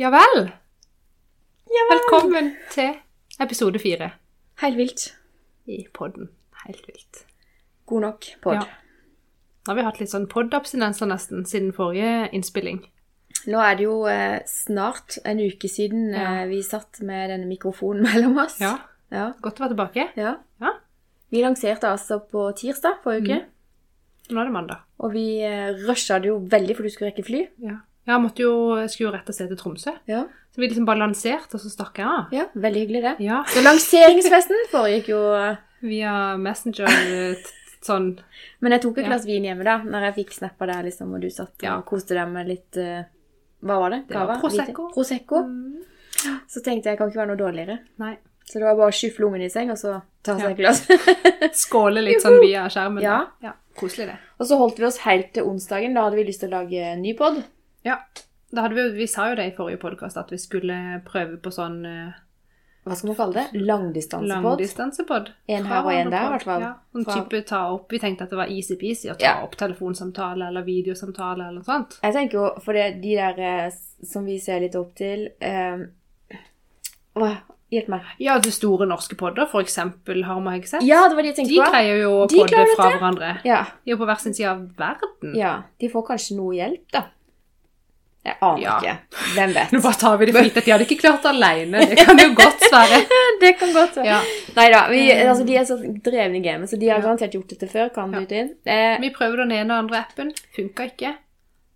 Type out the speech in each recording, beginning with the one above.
Ja vel. Velkommen til episode fire Helt vilt. i podden. Helt vilt. God nok pod. Ja. Nå har vi hatt litt sånn podabstinenser nesten siden forrige innspilling. Nå er det jo eh, snart en uke siden Ja. eh, vi satt med denne mikrofonen mellom oss. Ja. Ja. Godt å være tilbake. ja. Ja. Vi lanserte altså på tirsdag forrige uke, Nå er det mandag. og vi eh, rusha det jo veldig for du skulle rekke fly. Ja. Jeg måtte jo, jeg skulle jo rett og slett til Tromsø. Ja. Så vi liksom bare lanserte, og så stakk jeg av. ja, veldig hyggelig det. Ja. Så lanseringsfesten foregikk jo eh, Via Messenger eh, sånn Men jeg tok et Ja. vin hjemme da, når jeg fikk snappa der, liksom, og du satt Ja. og koste deg med litt uh, Hva var det? Det var Prosecco. Prosecco. Mm. Så tenkte jeg kan ikke være noe dårligere. Nei. Så det var bare å skyfle ungen i seng, og så ta seg et glass. Skåle litt sånn via skjermen. Ja. ja. Koselig, det. Og så holdt vi oss helt til onsdagen. Da hadde vi lyst til å lage ny pod. Ja. Vi, vi sa jo det i forrige podkast, at vi skulle prøve på sånn eh, Hva skal man kalle det? Langdistansepod. langdistansepod. En her og en der, i hvert fall. Ja, sånn Fra- type ta opp. Vi tenkte at det var easy-peasy å ta Ja. opp telefonsamtale eller videosamtale eller noe sånt. Jeg tenker jo, for det, de der eh, som vi ser litt opp til um... Åh, Hjelp meg. Ja, det store norske podder, for eksempel Harm og Hegseth. Ja, det var de jeg tenkte på. De greier jo å podde fra hverandre. Ja, De er på hver sin side av verden. ja. De får kanskje noe hjelp, da. Jeg aner Ja. ikke. Hvem vet? Nå bare tar vi det for gitt at de hadde ikke klart det alene. Det kan jo godt være. det kan godt være. Ja. Nei da, altså, de er så drevne i gamet, så de har garantert gjort dette før. Kan Ja. inn. Eh, Vi prøvde den ene og andre appen. Funka ikke.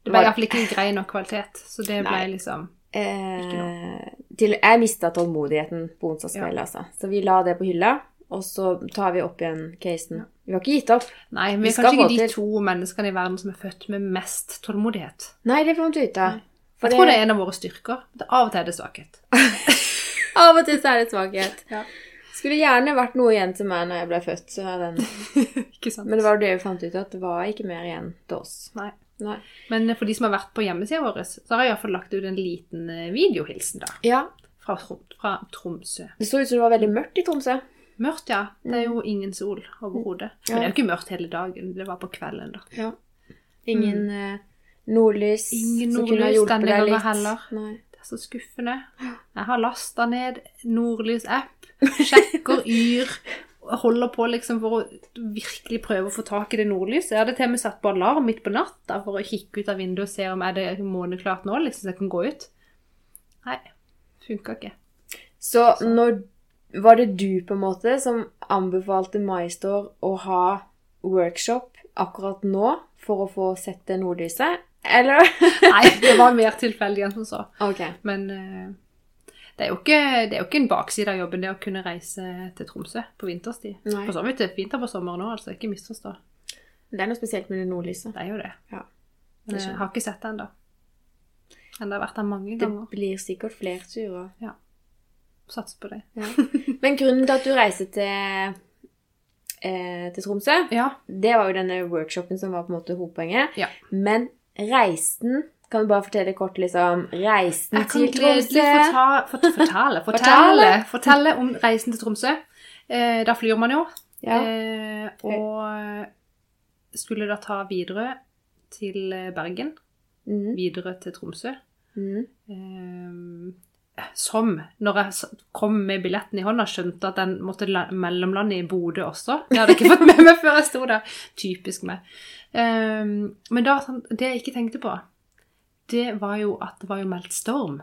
Det ble iallfall ikke grei nok kvalitet. Så det ble Nei. liksom Eh, til, jeg mista tålmodigheten på onsdagskveld, altså. Så vi la det på hylla, og så tar vi opp igjen casen. Vi har ikke gitt opp. Nei, vi Vi er kanskje ikke de to menneskene i verden som er født med mest tålmodighet. Nei, det får man ikke vite. Jeg Jeg tror det er en av våre styrker. Det Av og til er det svakhet. Av og til så er det svakhet. Ja. Skulle gjerne vært noe igjen til meg når jeg ble født, så er den. Ikke sant? men det var jo det vi fant ut, at det var ikke mer igjen til oss. Nei. Nei. Men for de som har vært på hjemmesida vår, så har jeg iallfall lagt ut en liten eh, videohilsen da, Ja, fra, fra Tromsø. det så ut som det var veldig mørkt i Tromsø. Mørkt, ja. Det er jo ingen sol overhodet. Ja. Men det er jo ikke mørkt hele dagen. Det var på kvelden, da. Ja. Ingen mm. nordlys Ingen som kunne ha hjulpet deg litt. heller. Nei. Det er så skuffende. Jeg har lasta ned Nordlys-app, sjekker Yr, holder på liksom for å virkelig prøve å få tak i det nordlyset. Jeg hadde til og med satt på alarm midt på natta for å kikke ut av vinduet og se om er det måneklart nå, liksom, så jeg kan gå ut. Nei, funka ikke. Så når var det du på en måte som anbefalte MyStore å ha workshop akkurat nå for å få sett det nordlyset? Eller? Nei, det var mer tilfeldig enn som så. Ok. Men eh, det er, ikke, det er jo ikke en bakside av jobben det å kunne reise til Tromsø på vinterstid. Nei. For så vidt det fint her på sommeren òg, altså. Ikke misforstå. Det er noe spesielt med det nordlyset. Det er jo det. Ja, Men det jeg har ikke sett det ennå. Men det har vært der mange ganger. Det blir sikkert flere turer. Sats på det. Ja. Men grunnen til at du reiser til, eh, til Tromsø, Ja. det var jo denne workshopen som var på en måte hovedpoenget. Ja. Men reisen Kan du bare fortelle kort, liksom Reisen Jeg til Tromsø? forta, fort, fortelle, fortelle, Fortelle. fortelle om reisen til Tromsø. Eh, da flyr man jo. Ja. Eh, og skulle da ta videre til eh, Bergen. Mm. Videre til Tromsø. Mm. Eh, som, når jeg kom med billetten i hånda, skjønte at den måtte la- mellomlande i Bodø også. Det hadde jeg ikke fått med meg før jeg sto der. Typisk meg. Um, men da, sånn, det jeg ikke tenkte på, det var jo at det var jo meldt storm.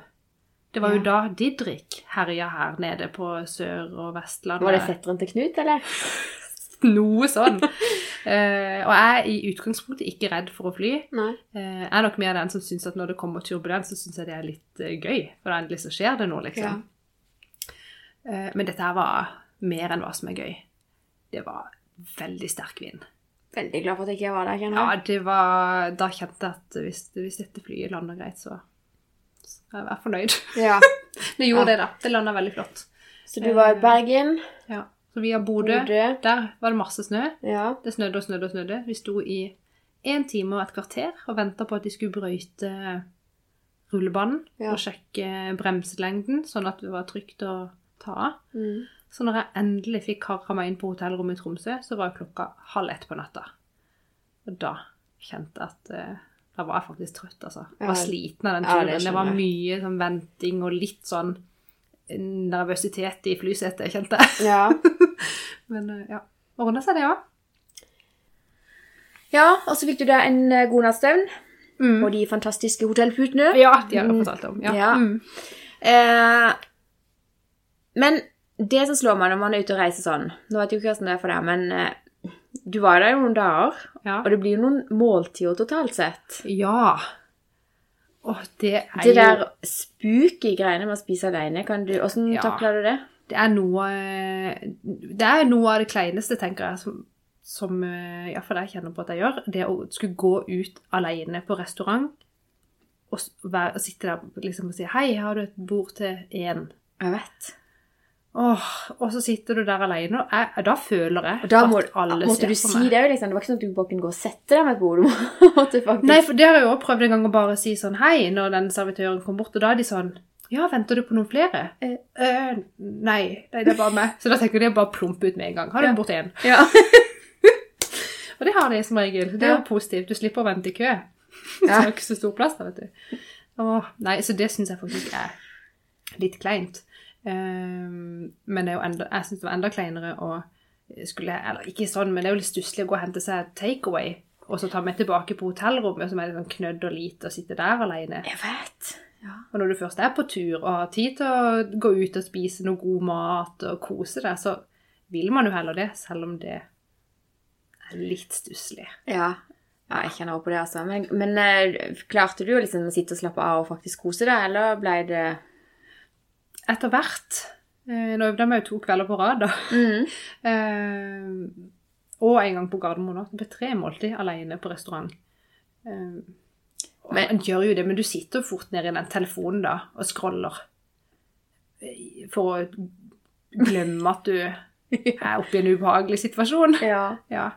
Det var jo Ja. da Didrik herja her nede på Sør- og Vestlandet. Var det fetteren til Knut, eller? Noe sånn. Uh, og jeg er i utgangspunktet ikke redd for å fly. Eh, jeg er nok mer den som syns at når det kommer turbulens, så syns jeg det er litt uh, gøy. For endelig så skjer det noe, liksom. Eh, men dette her var mer enn hva som er gøy. Det var veldig sterk vind. Veldig glad for at jeg ikke var der. kjenner Ja, det var Da kjente jeg at hvis, hvis dette flyet lander greit, så så er jeg fornøyd. Ja. Det gjorde Ja. det, da. Det landa veldig flott. Så du var i Bergen. Ja. Så via Bodø, Bodø. der var det masse snø. Ja. Det snødde og snødde og snødde. Vi sto i én time og et kvarter og venta på at de skulle brøyte rullebanen Ja. og sjekke bremselengden, sånn at det var trygt å ta av. Mm. Så når jeg endelig fikk karra meg inn på hotellrommet i Tromsø, så var klokka halv ett på natta. Og da kjente jeg at eh, Da var jeg faktisk trøtt, altså. Jeg var sliten av den Ja, det turen. det, var mye sånn venting og litt sånn nervøsitet i flysetet, kjente jeg. Ja. Men eh, ja. Ordna seg, det òg. ja, og så fikk du deg en eh, god natts søvn. Mm. Og de fantastiske hotellputene. Ja, de har jeg fortalt om. Ja. Ja. Mm. Eh, men det som slår meg når man er ute og reiser sånn Nå vet jeg jo ikke hvordan det er for deg, men eh, du var der jo noen dager, ja. og det blir jo noen måltider totalt sett. ja. Åh, det er Det der spooky greiene med å spise alene, kan du, hvordan Ja. takler du det? Det er noe Det er noe av det kleineste, tenker jeg, som, som eh, iallfall jeg kjenner på at jeg gjør. Det å skulle gå ut alene på restaurant og, være, og sitte der liksom og si 'Hei, har du et bord til én?' Jeg vet. Åh, og så sitter du der alene, og jeg, da føler jeg da må, at alle måtte ser du på si meg. det jo, liksom. Det var ikke sånn at du bare kunne gå og sette deg med et bord. Du måtte faktisk Nei, for det har jeg jo også prøvd en gang å bare si sånn 'hei' når den servitøren kom bort, og da er de sånn 'ja, venter du på noen flere?' Eh. «Øh, nei, nei, det er bare meg. Så da tenker de bare plumpe ut med en gang. Har du Ja. bort én? Ja. Og det har de som regel. Det er jo positivt. Du slipper å vente i kø. Ja. det er ikke så stor plass der, vet du. Åh, nei, så det syns jeg faktisk er litt kleint. Ehm, men enda, jeg syns det var enda kleinere å skulle Eller ikke sånn, men det er jo litt stusslig å gå og hente seg takeaway, og så ta med tilbake på hotellrommet, som er litt sånn knødd og lite, og sitte der alene. Jeg vet. Ja. Og når du først er på tur og har tid til å gå ut og spise noe god mat og kose deg, så vil man jo heller det, selv om det er litt stusslig. Ja. ja, jeg kjenner også på det, altså. Men, men eh, klarte du å liksom sitte og slappe av og faktisk kose deg, eller ble det Etter hvert eh, Nå øvde vi jo to kvelder på rad, da. mm. Eh, og en gang på Gardermoen òg. Det ble tre måltid alene på restaurant. Eh, Men- man gjør jo det, men du sitter fort ned i den telefonen da og scroller eh, for å glemme at du er oppe i en ubehagelig situasjon. Ja. Ja.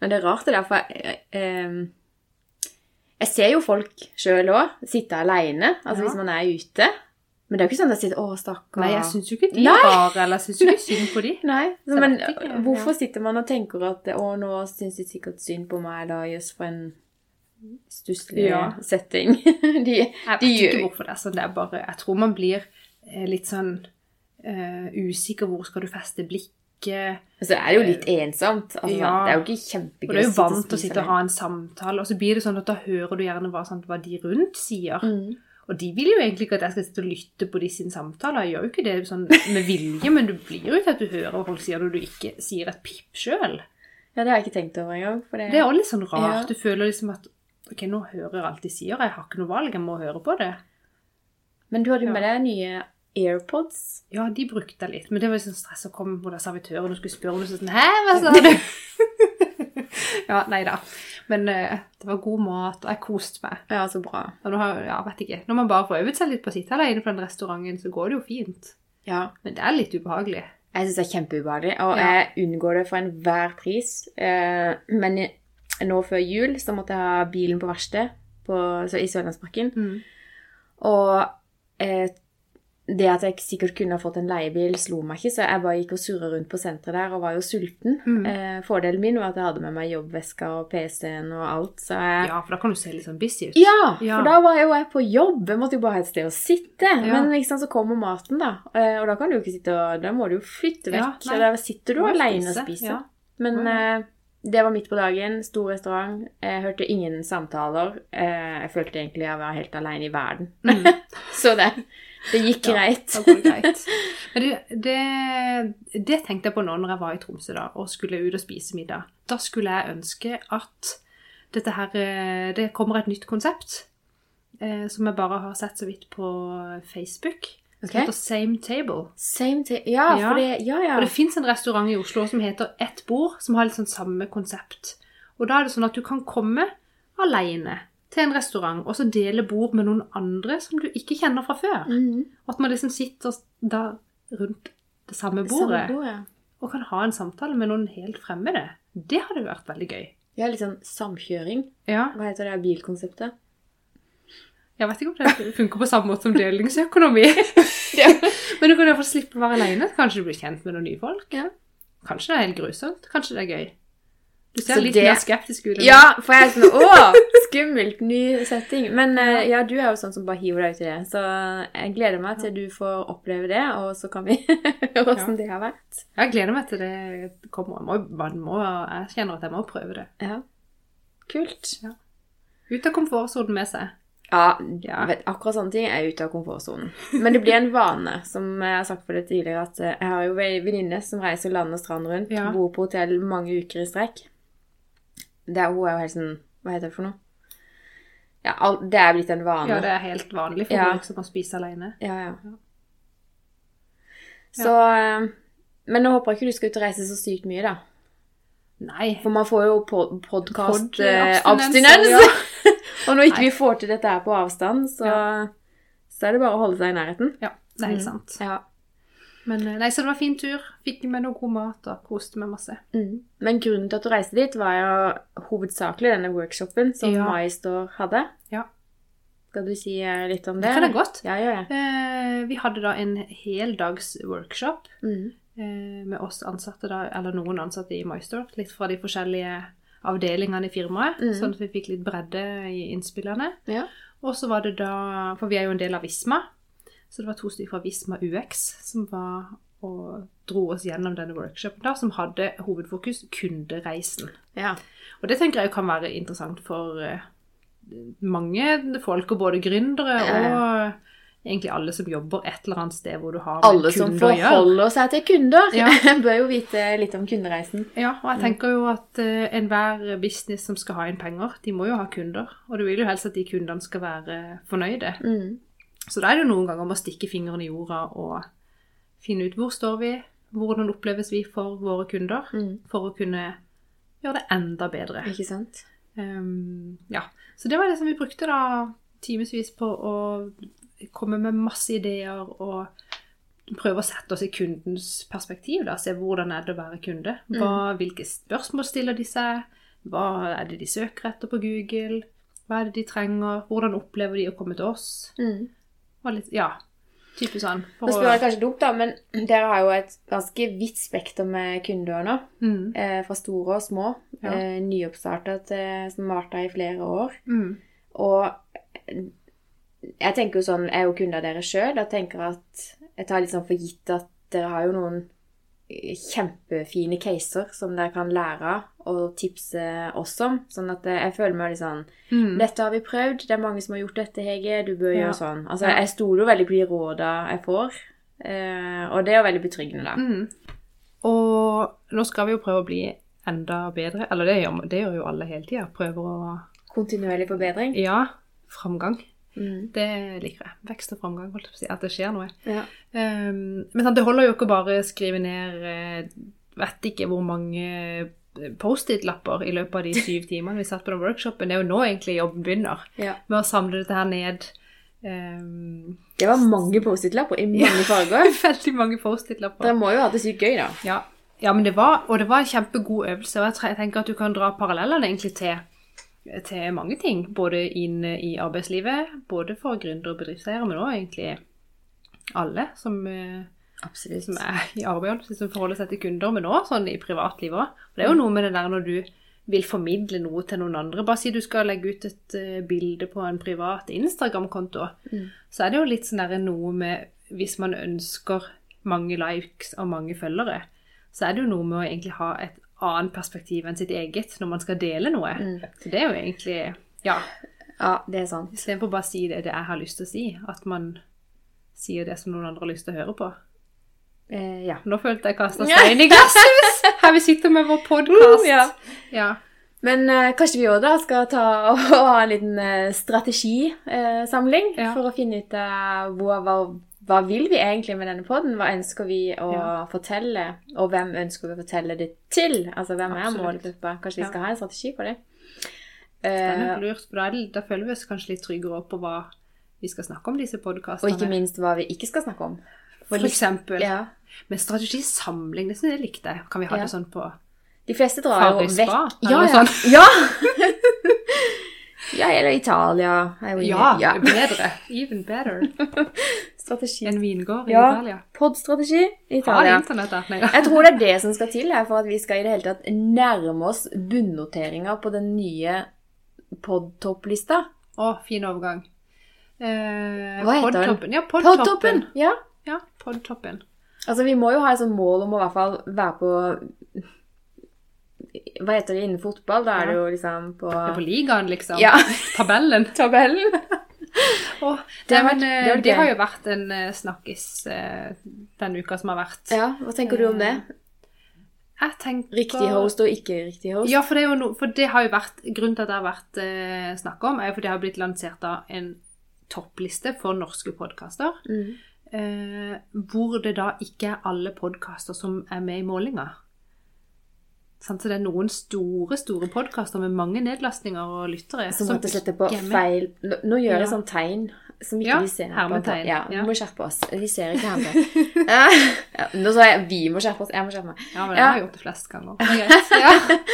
Men det er rart det der, for jeg, eh, jeg ser jo folk sjøl òg sitte aleine, altså Ja. hvis man er ute. Men det er jo ikke sånn at jeg sitter 'Å, stakkar'. Nei, jeg syns jo ikke de Nei. rare, eller jeg syns jo ikke synd på de. Nei, Så men ikke, hvorfor ja. sitter man og tenker at 'Å, nå syns de sikkert synd på meg', da, jøss, for en stusslig Ja. setting. de, Jeg vet ikke hvorfor det er sånn. Det er bare Jeg tror man blir eh, litt sånn uh, usikker. Hvor skal du feste blikket? Så er det jo litt ensomt. Altså, Ja. Det er jo ikke kjempegøy Og du er jo vant til å sitte og ha en samtale, og så blir det sånn at da hører du gjerne hva, sant, hva de rundt sier. Mm. Og de vil jo egentlig ikke at jeg skal sitte og lytte på de sine samtaler. Jeg gjør jo ikke det sånn med vilje, men du blir jo til at du hører hva folk sier når du ikke sier et pip sjøl. Ja, det har jeg ikke tenkt over engang. Det, Det er også litt sånn rart. Ja. Du føler liksom at Ok, nå hører jeg alt de sier, jeg har ikke noe valg, jeg må høre på det. Men du hadde jo Ja. med deg nye AirPods. Ja, de brukte jeg litt, men det var sånn stress å komme på servitøren og skulle spørre om det sånn Hæ, hva sa du? ja, nei da. Men uh, det var god mat, og jeg koste meg. Ja, så bra. Og nå har, ja, vet ikke. Når man bare får øvet seg litt på å sitte alene på den restauranten, så går det jo fint. Ja. Men det er litt ubehagelig. Jeg syns det er kjempeubehagelig, og Ja. jeg unngår det for enhver pris. Uh, men nå før jul så måtte jeg ha bilen på verksted i Sørlandsparken. Mm. Og eh, det at jeg sikkert kunne ha fått en leiebil, slo meg ikke, så jeg bare gikk og surra rundt på senteret der og var jo sulten. Mm. Eh, fordelen min var at jeg hadde med meg jobbveska og PC-en og alt, så jeg Ja, for da kan du se litt sånn busy ut. Ja, Ja. for da var jo jeg på jobb. Jeg måtte jo bare ha et sted å sitte. Ja. Men liksom, så kommer maten, da. Eh, Og da kan du jo ikke sitte og Da må du jo flytte vekk. Ja, der sitter du aleine og spiser. ja. Men mm. eh, det var midt på dagen. Stor restaurant. Jeg hørte ingen samtaler. Eh, jeg følte egentlig jeg var helt alene i verden. Mm. så det, det gikk greit. Det greit. Men det, det, det tenkte jeg på nå når jeg var i Tromsø da, og skulle ut og spise middag. Da skulle jeg ønske at dette her eh, Det kommer et nytt konsept eh, som jeg bare har sett så vidt på Facebook. Som heter Same Table. Same ta- ja, Ja. for det Ja, ja. Og det fins en restaurant i Oslo som heter Ett bord, som har litt sånn samme konsept. Og da er det sånn at du kan komme alene til en restaurant og så dele bord med noen andre som du ikke kjenner fra før. Mm. Og at man liksom sitter da rundt det samme Samme bordet og kan ha en samtale med noen helt fremmede. Det hadde vært veldig gøy. Ja, litt sånn samkjøring. Ja, Hva heter det bilkonseptet? Jeg vet ikke om det funker på samme måte som delingsøkonomi. Men du kan iallfall slippe å være alene. Kanskje du blir kjent med noen nye folk. Ja. Kanskje det er helt grusomt. Kanskje det er gøy. Du ser Så litt det- mer skeptisk ut. Ja, for jeg er sånn Å, Skummelt, ny setting. Men eh, ja, du er jo sånn som bare hiver deg ut i det. Så jeg gleder meg til du får oppleve det, og så kan vi høre åssen det har vært. Jeg gleder meg til det kommer. Man må, må, jeg kjenner at jeg må prøve det. Ja. Kult. Ut av komfortsonen med seg. Ja, Ja. Vet, akkurat sånne ting er ute av komfortsonen. Men det blir en vane, som jeg har sagt for det tidligere, at eh, jeg har jo venninne som reiser land og strand rundt, Ja. bor på hotell mange uker i strekk. Det er, hun er jo helt sånn Hva heter det for noe? Ja, det er blitt en vane. Ja, det er helt vanlig for Ja. folk som må spise alene. Ja, ja. Så eh, Men nå håper jeg ikke du skal ut og reise så sykt mye, da. Nei. For man får jo Pod- podkast-abstinens. Pod ja. og når ikke vi får til dette her på avstand, så, så er det bare å holde seg i nærheten. Ja, det er helt Mm. sant. Ja. Men eh, nei, så det var en fin tur. Fikk med noe god mat og koste meg masse. Mm. Men grunnen til at du reiste dit, var jo hovedsakelig denne workshopen som Ja. MyStore hadde. Ja. Skal du si eh, litt om det? Det kan jeg godt. Ja, det. Eh, vi hadde da en heldags workshop Mm. eh, med oss ansatte, da, eller noen ansatte i MyStore, litt fra de forskjellige avdelingene i firmaet, mm. sånn at vi fikk litt bredde i innspillene. Ja. Og så var det da, for vi er jo en del av Visma, så det var to stykker fra Visma UX som var og dro oss gjennom denne workshopen da, som hadde hovedfokus kundereisen. ja. Og det tenker jeg kan være interessant for eh, mange folk, og både gründere og egentlig alle som jobber et eller annet sted hvor du har med Alle som kunder å gjøre. forholder seg til kunder, Ja. bør jo vite litt om kundereisen. Ja, og jeg tenker jo at eh, enhver business som skal ha inn penger, de må jo ha kunder. Og du vil jo helst at de kundene skal være fornøyde. Mm. Så da er det jo noen ganger om å stikke fingeren i jorda og finne ut hvor står vi, hvordan oppleves vi for våre kunder, Mm. for å kunne gjøre det enda bedre. Ikke sant? Um, ja, så det var det som vi brukte da timevis på å komme med masse ideer og prøve å sette oss i kundens perspektiv, da, se hvordan er det å være kunde. Hva, hvilke spørsmål stiller de seg? Hva er det de søker etter på Google? Hva er det de trenger? Hvordan opplever de å komme til oss? Mm. Og litt, ja, type sånn. Nå spør jeg kanskje dumt, da, men dere har jo et ganske vidt spekter med kunder nå. mm, Eh, fra store og små. Ja. Eh, nyoppstarta til som har vært der i flere år. mm, Og jeg tenker jo sånn, jeg er jo kunde av dere sjøl. Jeg tenker at jeg tar litt sånn for gitt at dere har jo noen kjempefine caser som dere kan lære av og tipse oss om. Sånn at jeg føler meg litt sånn mm. Dette har vi prøvd, det er mange som har gjort dette, Hege. Du bør Ja. gjøre sånn. Altså, jeg stoler jo veldig på de råda jeg får. Eh, og det er jo veldig betryggende, da. Mm. Og nå skal vi jo prøve å bli enda bedre. Eller det gjør, det gjør jo alle hele tida. Prøver å Kontinuerlig forbedring. Ja, framgang. Mm. Det liker jeg. Vekst og framgang, holdt jeg på å si. At det skjer noe. Ja. Um, men sant, det holder jo ikke bare å skrive ned eh, Vet ikke hvor mange eh, Post-It-lapper i løpet av de syv timene vi satt på den workshopen. Det er jo nå egentlig jobben begynner. ja. Med å samle dette her ned. Um, Det var mange Post-It-lapper i mange farger. veldig mange Post-It-lapper. Dere må jo ha det sykt gøy, da. Ja. ja, men det var, og det var en kjempegod øvelse. Og jeg tenker at du kan dra parallellene egentlig til, til mange ting. Både inn i arbeidslivet, både for gründere og bedriftseiere, men også egentlig alle som, eh, som er i arbeid, som forholder seg til kunder, men også sånn i privatlivet òg. Det er jo noe med det der når du vil formidle noe til noen andre. Bare si du skal legge ut et uh, bilde på en privat Instagram-konto, Mm. så er det jo litt sånn der noe med Hvis man ønsker mange likes og mange følgere, så er det jo noe med å egentlig ha et annet perspektiv enn sitt eget når man skal dele noe. Mm. Så det er jo egentlig Ja. Ja, det er sant. Istedenfor bare å si det, det jeg har lyst til å si. At man sier det som noen andre har lyst til å høre på. Eh, ja. Nå følte jeg kasta stein i glasshus! Her vi sitter med vår podkast. Mm, ja. ja. Men eh, kanskje vi òg da skal ta og ha en liten eh, strategisamling Ja. for å finne ut eh, hva, vil vi egentlig med denne podden? Hva ønsker vi å Ja. fortelle, og hvem ønsker vi å fortelle det til? Altså, hvem er Absolutt. målgruppa? Kanskje vi Ja. skal ha en strategi for det? Det er Eh, nok lurt, for da, er da føler vi oss kanskje litt tryggere på hva vi skal snakke om disse og ikke minst hva vi ikke skal snakke om. For eksempel. Ja. Men strategisamling, det syns jeg likte. Kan vi ha Ja. det sånn på De fleste drar jo vekk Ja, ja. sånt. ja. ja, eller Italia. Ja, ja. bedre. Even better. Strategi. En vingård i Ja. Italia. Podstrategi i Italia. Jeg tror det er det som skal til her for at vi skal i det hele tatt nærme oss bunnoteringer på den nye podtopplista. Å, fin overgang. Eh, Hva heter den? Podtoppen. Ja, Podtoppen. Podtoppen! Ja. Ja, Podtoppen. Altså, vi må jo ha et sånt mål om å i hvert fall være på Hva heter det innen fotball? Da er det jo liksom på Det er på ligaen, liksom. Ja. Tabellen. tabellen. oh, Det det, men, vært- eh, det det har jo vært en eh, snakkis eh, den uka som har vært. Ja, hva tenker du om det? Jeg tenker Riktig host og ikke riktig host? Ja, for det, no, for det har jo vært Grunnen til at det har vært eh, snakk om, er jo fordi det har blitt lansert av en toppliste for norske podkaster. Mm. Eh, hvor det da ikke er alle podkaster som er med i målinga. Så det er noen store store podkaster med mange nedlastninger og lyttere Som rett og slett er på feil Nå, nå gjør jeg Ja. sånn tegn som ikke Ja, vi ser. hermetegn, Ja, vi ja. må skjerpe oss. Vi ser ikke hermetegn. ja. ja, nå sa jeg vi må skjerpe oss. Jeg må skjerpe meg. Ja, men Ja. jeg har gjort det flest ganger. Er greit. Ja.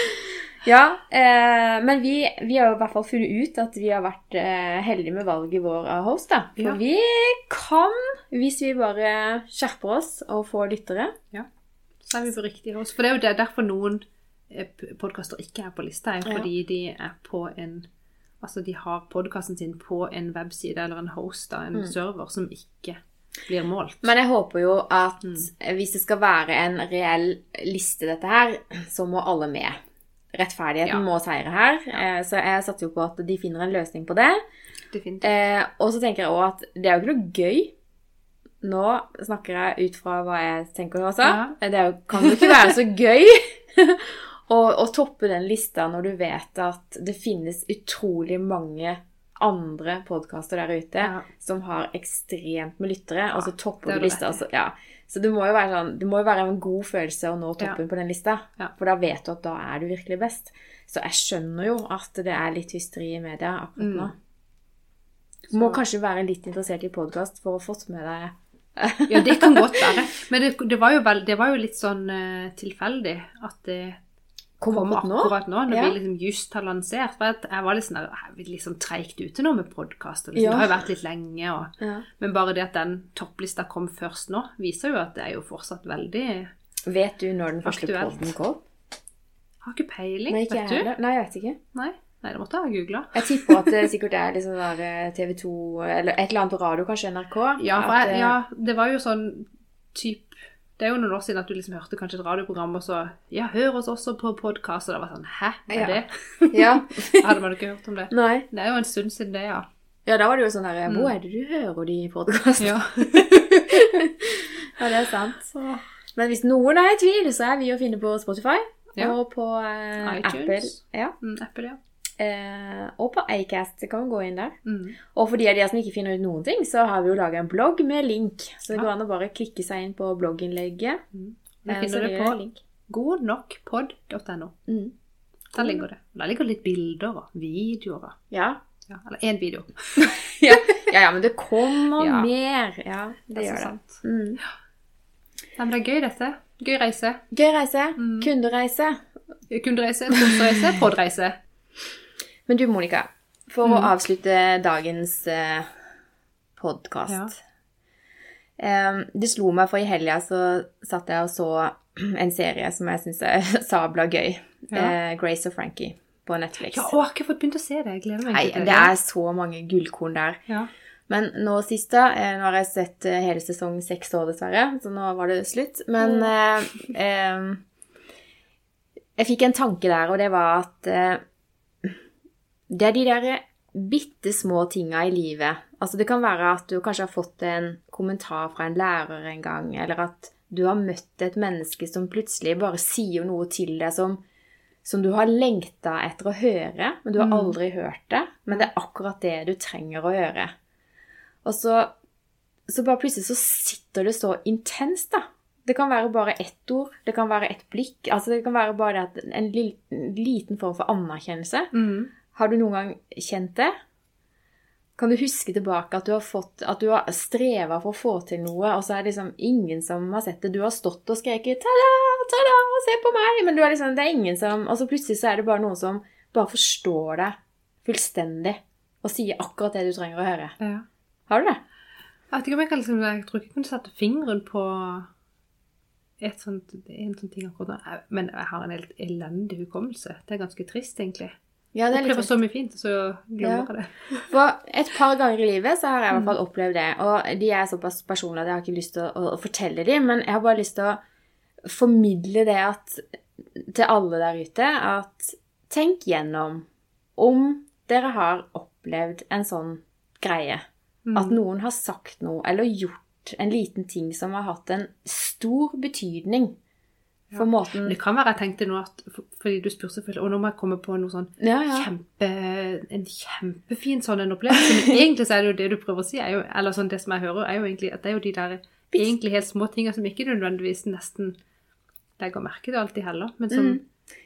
Ja, eh, men vi, vi har jo i hvert fall funnet ut at vi har vært eh, heldige med valget vår av host. da. For Ja. vi kan, hvis vi bare skjerper oss og får lyttere Så er vi på riktig hos. For det er jo det, derfor noen podkaster ikke er på lista, er Ja. fordi de er på en Altså de har podkasten sin på en webside eller en host, da, en server, som ikke blir målt. Men jeg håper jo at Mm. hvis det skal være en reell liste, dette her, så må alle med. Rettferdigheten Ja. må seire her. Ja. Så jeg satser jo på at de finner en løsning på det. Definitivt. Eh, og så tenker jeg også at det er jo ikke noe gøy. Nå snakker jeg ut fra hva jeg tenker også. Ja. Det kan jo ikke være så gøy å, toppe den lista når du vet at det finnes utrolig mange andre podkaster der ute Ja. som har ekstremt med lyttere, og så topper du lista. Altså, ja. Så det må jo være sånn, det må jo være en god følelse å nå toppen på den lista. For da vet du at da er du virkelig best. Så jeg skjønner jo at det er litt hysteri i media akkurat Mm. Du må kanskje være litt interessert i podkast for å fått med deg Ja, det kan godt være. Men det, det, var, vel, det var jo litt sånn uh, tilfeldig at det Kom kom akkurat nå? akkurat nå, når Ja. vi liksom just har lansert. For jeg var litt sånn sånn treigt ute nå med podkast. Liksom. Ja. Det har jo vært litt lenge. Og, Ja. men bare det at den topplista kom først nå, viser jo at det er jo fortsatt veldig Vet du når den første Aktuelt. podden kom? Har ikke peiling, Nei, ikke vet du? heller. Nei, jeg vet ikke. Nei, Nei, det måtte jeg ha googla. Jeg tipper at det sikkert er liksom der TV 2 Eller et eller annet på radio, kanskje NRK. Ja, jeg, eh, ja, det var jo sånn type Det er jo noen år siden at du liksom hørte kanskje et radioprogram, og så Ja, hør oss også på podkast, og det var sånn Hæ, er det? Ja. Hadde man ikke hørt om det. Nei. Det er jo en stund siden det, ja. Ja, da var det jo sånn herre Hvor er det du hører de podkastene? ja. Ja, det er sant. Men hvis noen er i tvil, så er vi å finne på Spotify. Ja. Og på eh, iTunes. Apple. Ja. Mm, Apple, ja. Eh, og på Acast. Så kan vi gå inn der. Mm. Og for de av dere som ikke finner ut noen ting, så har vi jo laga en blogg med link. Så det Ja. går an å bare klikke seg inn på blogginnlegget. Mm. Eh, så finner det blir på link. godnokpod.no. Mm. Der ligger det. Der ligger litt bilder og videoer. Ja. Ja, eller én video. ja. Ja, ja, men det kommer Ja. mer. Ja, det, Det gjør det. Mm. Ja, men det er gøy, dette. Gøy reise. Gøy reise. Mm. Kundereise. Kundereise, trosreise, podreise. Men du, Monica, for Mm. å avslutte dagens eh, podkast Det slo meg, for i helga så satt jeg og så en serie som jeg syns er sabla gøy. Ja. Eh, Grace og Frankie på Netflix. Ja, å, jeg har ikke fått begynt å se det. Jeg gleder meg Nei, egentlig til det er så mange gullkorn der. Ja. Men nå sist, da eh, Nå har jeg sett eh, hele sesong seks år, dessverre, så nå var det slutt. Men eh, eh, jeg fikk en tanke der, og det var at det er de der bitte små tinga i livet. Altså Det kan være at du kanskje har fått en kommentar fra en lærer en gang, eller at du har møtt et menneske som plutselig bare sier noe til deg som, som du har lengta etter å høre, men du har Mm. aldri hørt det. Men det er akkurat det du trenger å høre. Og så, så bare plutselig så sitter det så intenst, da. Det kan være bare ett ord, det kan være et blikk. altså Det kan være bare en liten form for anerkjennelse. Mm. Har du noen gang kjent det? Kan du huske tilbake at du har, fått, at du har streva for å få til noe, og så er det liksom ingen som har sett det? Du har stått og skreket 'ta-da, ta-da, se på meg!' Men du er liksom, det er ingen som Og så plutselig så er det bare noen som bare forstår deg fullstendig og sier akkurat det du trenger å høre. Ja. Har du det? Jeg vet ikke om jeg kan liksom, jeg tror ikke jeg kunne satt fingeren på et sånt, en sånn ting akkurat nå. Men jeg har en helt elendig hukommelse. Det er ganske trist, egentlig. Ja, det er Opplever så mye fint, så glemmer jeg det. For et par ganger i livet så har jeg i Mm. hvert fall opplevd det. Og de er såpass personlige at jeg har ikke lyst til å, å fortelle dem, men jeg har bare lyst til å formidle det at, til alle der ute at tenk gjennom om dere har opplevd en sånn greie. Mm. At noen har sagt noe eller gjort en liten ting som har hatt en stor betydning for måten Det kan være jeg tenkte nå at Fordi du spurte selvfølgelig Og nå må jeg komme på noe sånn kjempe, en kjempefin sånn en opplevelse. Men egentlig så er det jo det du prøver å si, jo, eller sånn det som jeg hører, er jo egentlig at det er jo de der egentlig helt små tingene som ikke nødvendigvis nesten legger merke til alltid heller, men som Mm.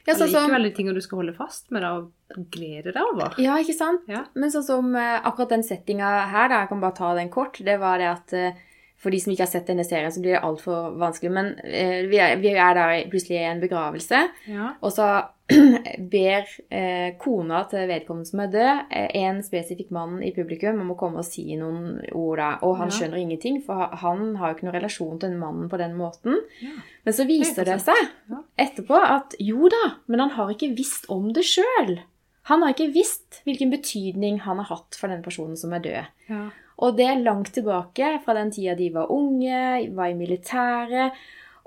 Ja, sånn som likevel de tingene du skal holde fast med da, og glede deg over. Ja, ikke sant? Ja. Men sånn som eh, akkurat den settinga her, da, jeg kan bare ta den kort, det var det at eh, for de som ikke har sett denne serien, så blir det altfor vanskelig. Men eh, vi, er, vi er da plutselig i en begravelse, Ja. og så ber eh, kona til vedkommende som er død, eh, en spesifikk mann i publikum om å komme og si noen ord da. Og han Ja. skjønner ingenting, for han har jo ikke noen relasjon til den mannen på den måten. Ja. Men så viser det seg Ja. etterpå at jo da, men han har ikke visst om det sjøl. Han har ikke visst hvilken betydning han har hatt for den personen som er død. Ja. Og det er langt tilbake, fra den tida de var unge, var i militæret,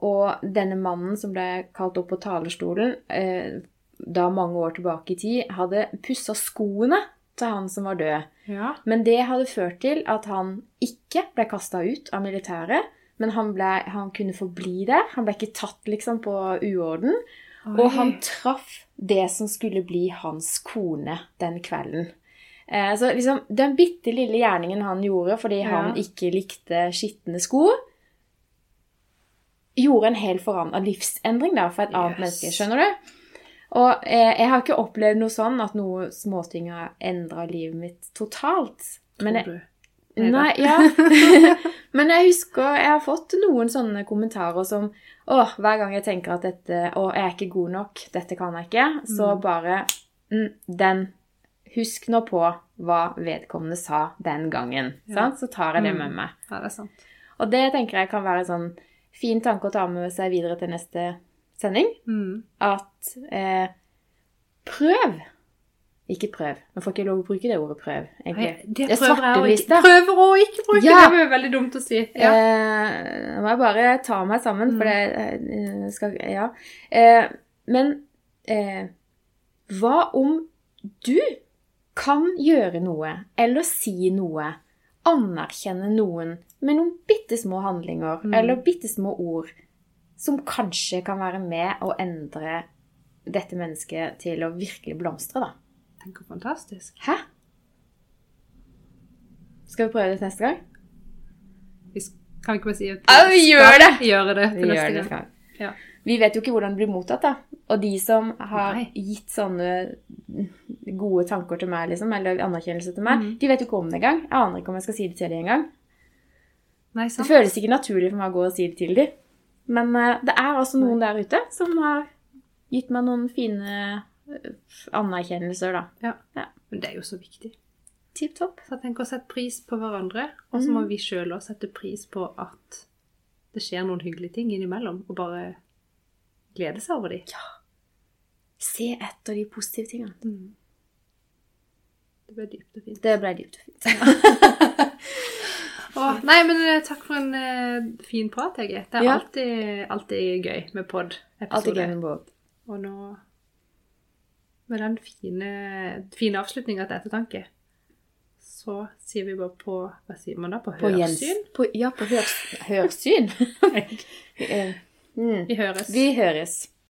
og denne mannen som ble kalt opp på talerstolen eh, da mange år tilbake i tid, hadde pussa skoene til han som var død. ja. Men det hadde ført til at han ikke ble kasta ut av militæret, men han, ble, han kunne forbli der. Han ble ikke tatt liksom på uorden. Og han traff det som skulle bli hans kone den kvelden. Eh, så liksom, den bitte lille gjerningen han gjorde fordi Ja. han ikke likte skitne sko, gjorde en helt forandra livsendring da, for et annet Yes. menneske. Skjønner du? Og eh, jeg har ikke opplevd noe sånn at noe småting har endra livet mitt totalt. Men jeg. Nei, ja. Men jeg husker jeg har fått noen sånne kommentarer som Å, hver gang jeg tenker at dette Å, jeg er ikke god nok, dette kan jeg ikke, så Mm. bare mm, Den Husk nå på hva vedkommende sa den gangen. Ja. Sant? Så tar jeg det Mm. med meg. Ja, det er sant. Og det tenker jeg kan være en sånn fin tanke å ta med seg videre til neste sending. Mm. At eh, prøv. Ikke prøv. Nå får ikke lov å bruke det ordet prøv. Nei, egentlig. det Det er svarteliste. ikke Prøver å ikke bruke Ja. det, det er veldig dumt å si. Ja. Eh, nå må jeg bare ta meg sammen, for Mm. det eh, skal Ja. Eh, men eh, hva om du kan gjøre noe, eller si noe, anerkjenne noen med noen bitte små handlinger Mm. eller bitte små ord som kanskje kan være med å endre dette mennesket til å virkelig blomstre, da? Tenk hvor fantastisk. Hæ? Skal vi prøve det neste gang? Vi kan ikke bare si at Ja, vi gjør det! gjøre det Vi gjør det. Ja. Vi vet jo ikke hvordan det blir mottatt, da. Og de som har Nei. gitt sånne gode tanker til meg, liksom, eller anerkjennelse til meg, mm. de vet jo ikke om det engang. Jeg aner ikke om jeg skal si det til dem engang. Det føles ikke naturlig for meg å gå og si det til dem. Men uh, det er altså noen der ute som har gitt meg noen fine eh, anerkjennelser, da. Ja. Ja. Men det er jo så viktig. Tipp topp. Så tenk å sette pris på hverandre, og så må Mhm. vi sjøl òg sette pris på at det skjer noen hyggelige ting innimellom, og bare glede seg over de. Se etter de positive tingene. Mm. Det ble dypt og fint. Det ble dypt og fint. Åh, nei, men eh, takk for en uh, fin prat, Hege. Det er Ja. alltid, alltid gøy med Alltid pod-episoder. gøy med pod. Og nå Med den fine, fine avslutninga til ettertanke, så sier vi bare på Hva sier man da? På På hørsyn? På, ja, på hørs, hørsyn. Eh, mm. Vi høres. Vi høres.